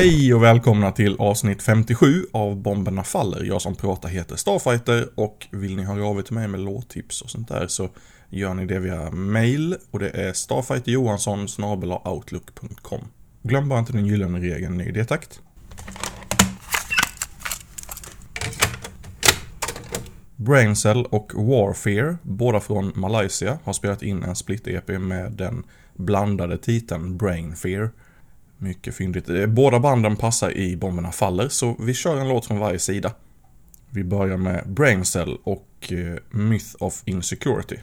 Hej och välkomna till avsnitt 57 av Bomberna Faller. Jag som pratar heter Starfighter och vill ni höra av er till mig med låttips och sånt där så gör ni det via mail och det är starfighterjohansson outlook.com. Glöm bara inte den gyllene regeln ny detakt. Braincell och Warfare, båda från Malaysia, har spelat in en split-EP med den blandade titeln Brainfear. Mycket fyndigt. Eh, båda banden passar i Bomberna Faller, så vi kör en låt från varje sida. Vi börjar med Braincell och eh, Myth of Insecurity.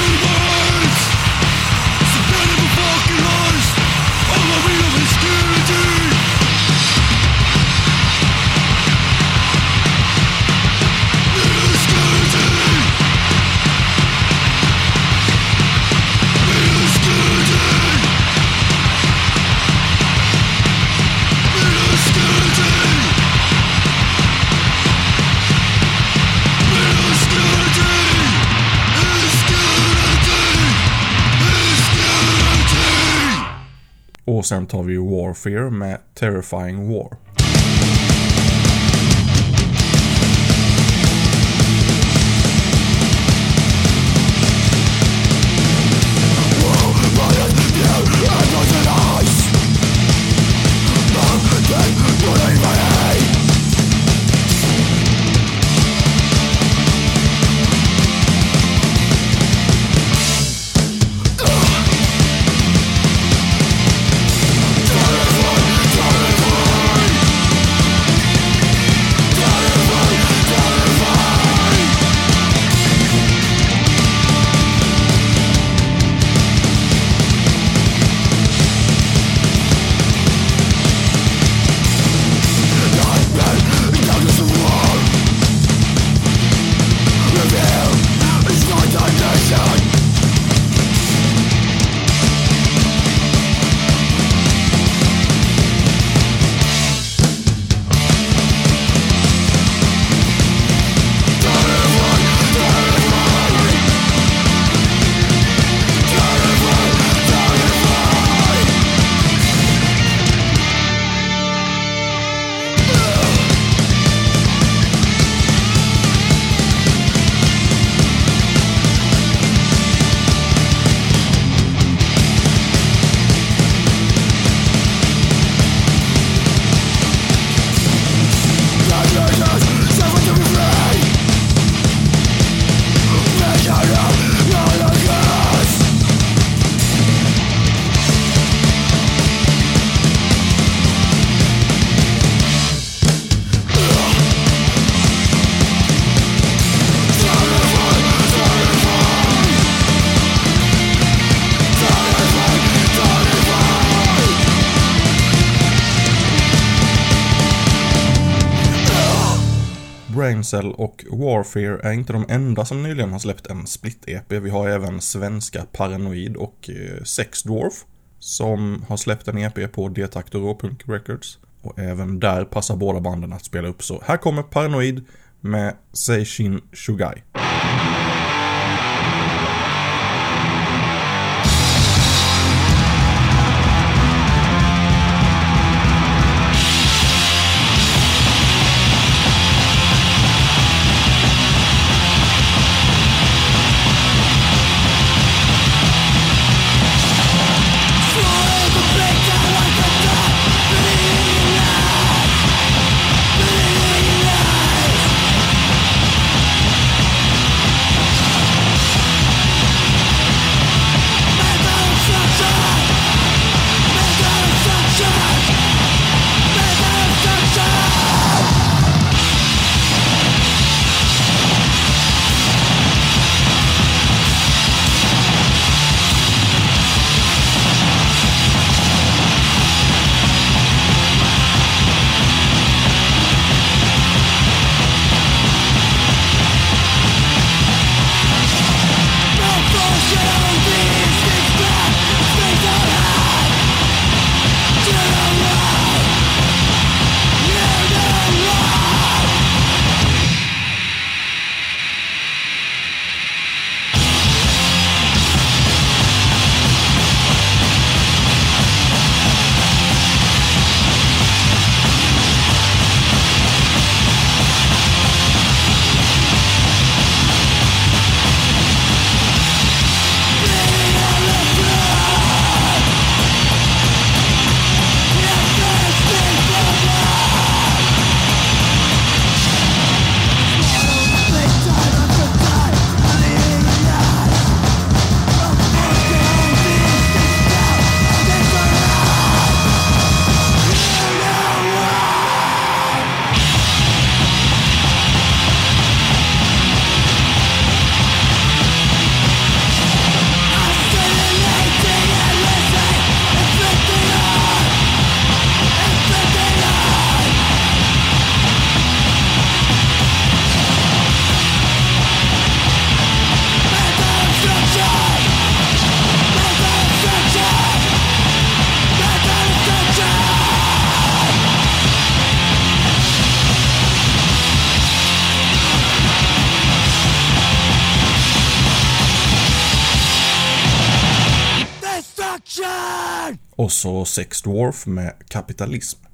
Boom, boom. Och sen tar vi Warfare med Terrifying War. Cancel och Warfare är inte de enda som nyligen har släppt en split-EP. Vi har även svenska Paranoid och eh, Sex Dwarf som har släppt en EP på Detakt och Råpunk Records. Och även där passar båda banden att spela upp så här kommer Paranoid med Seishin Shugai. Och så Sex Dwarf med Kapitalism.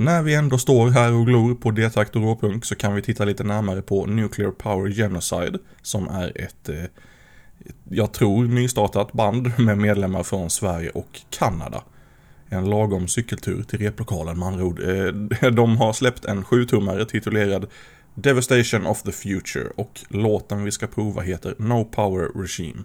När vi ändå står här och glor på D-takt och råpunk så kan vi titta lite närmare på Nuclear Power Genocide som är ett, eh, jag tror, nystartat band med medlemmar från Sverige och Kanada. En lagom cykeltur till replokalen med andra ord. Eh, de har släppt en sjutummare titulerad Devastation of the Future och låten vi ska prova heter No Power Regime.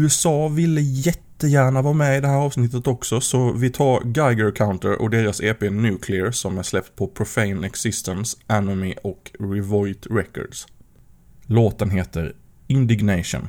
USA ville jättegärna vara med i det här avsnittet också, så vi tar Geiger Counter och deras EP Nuclear som är släppt på Profane Existence, Anomy och Revoit Records. Låten heter Indignation.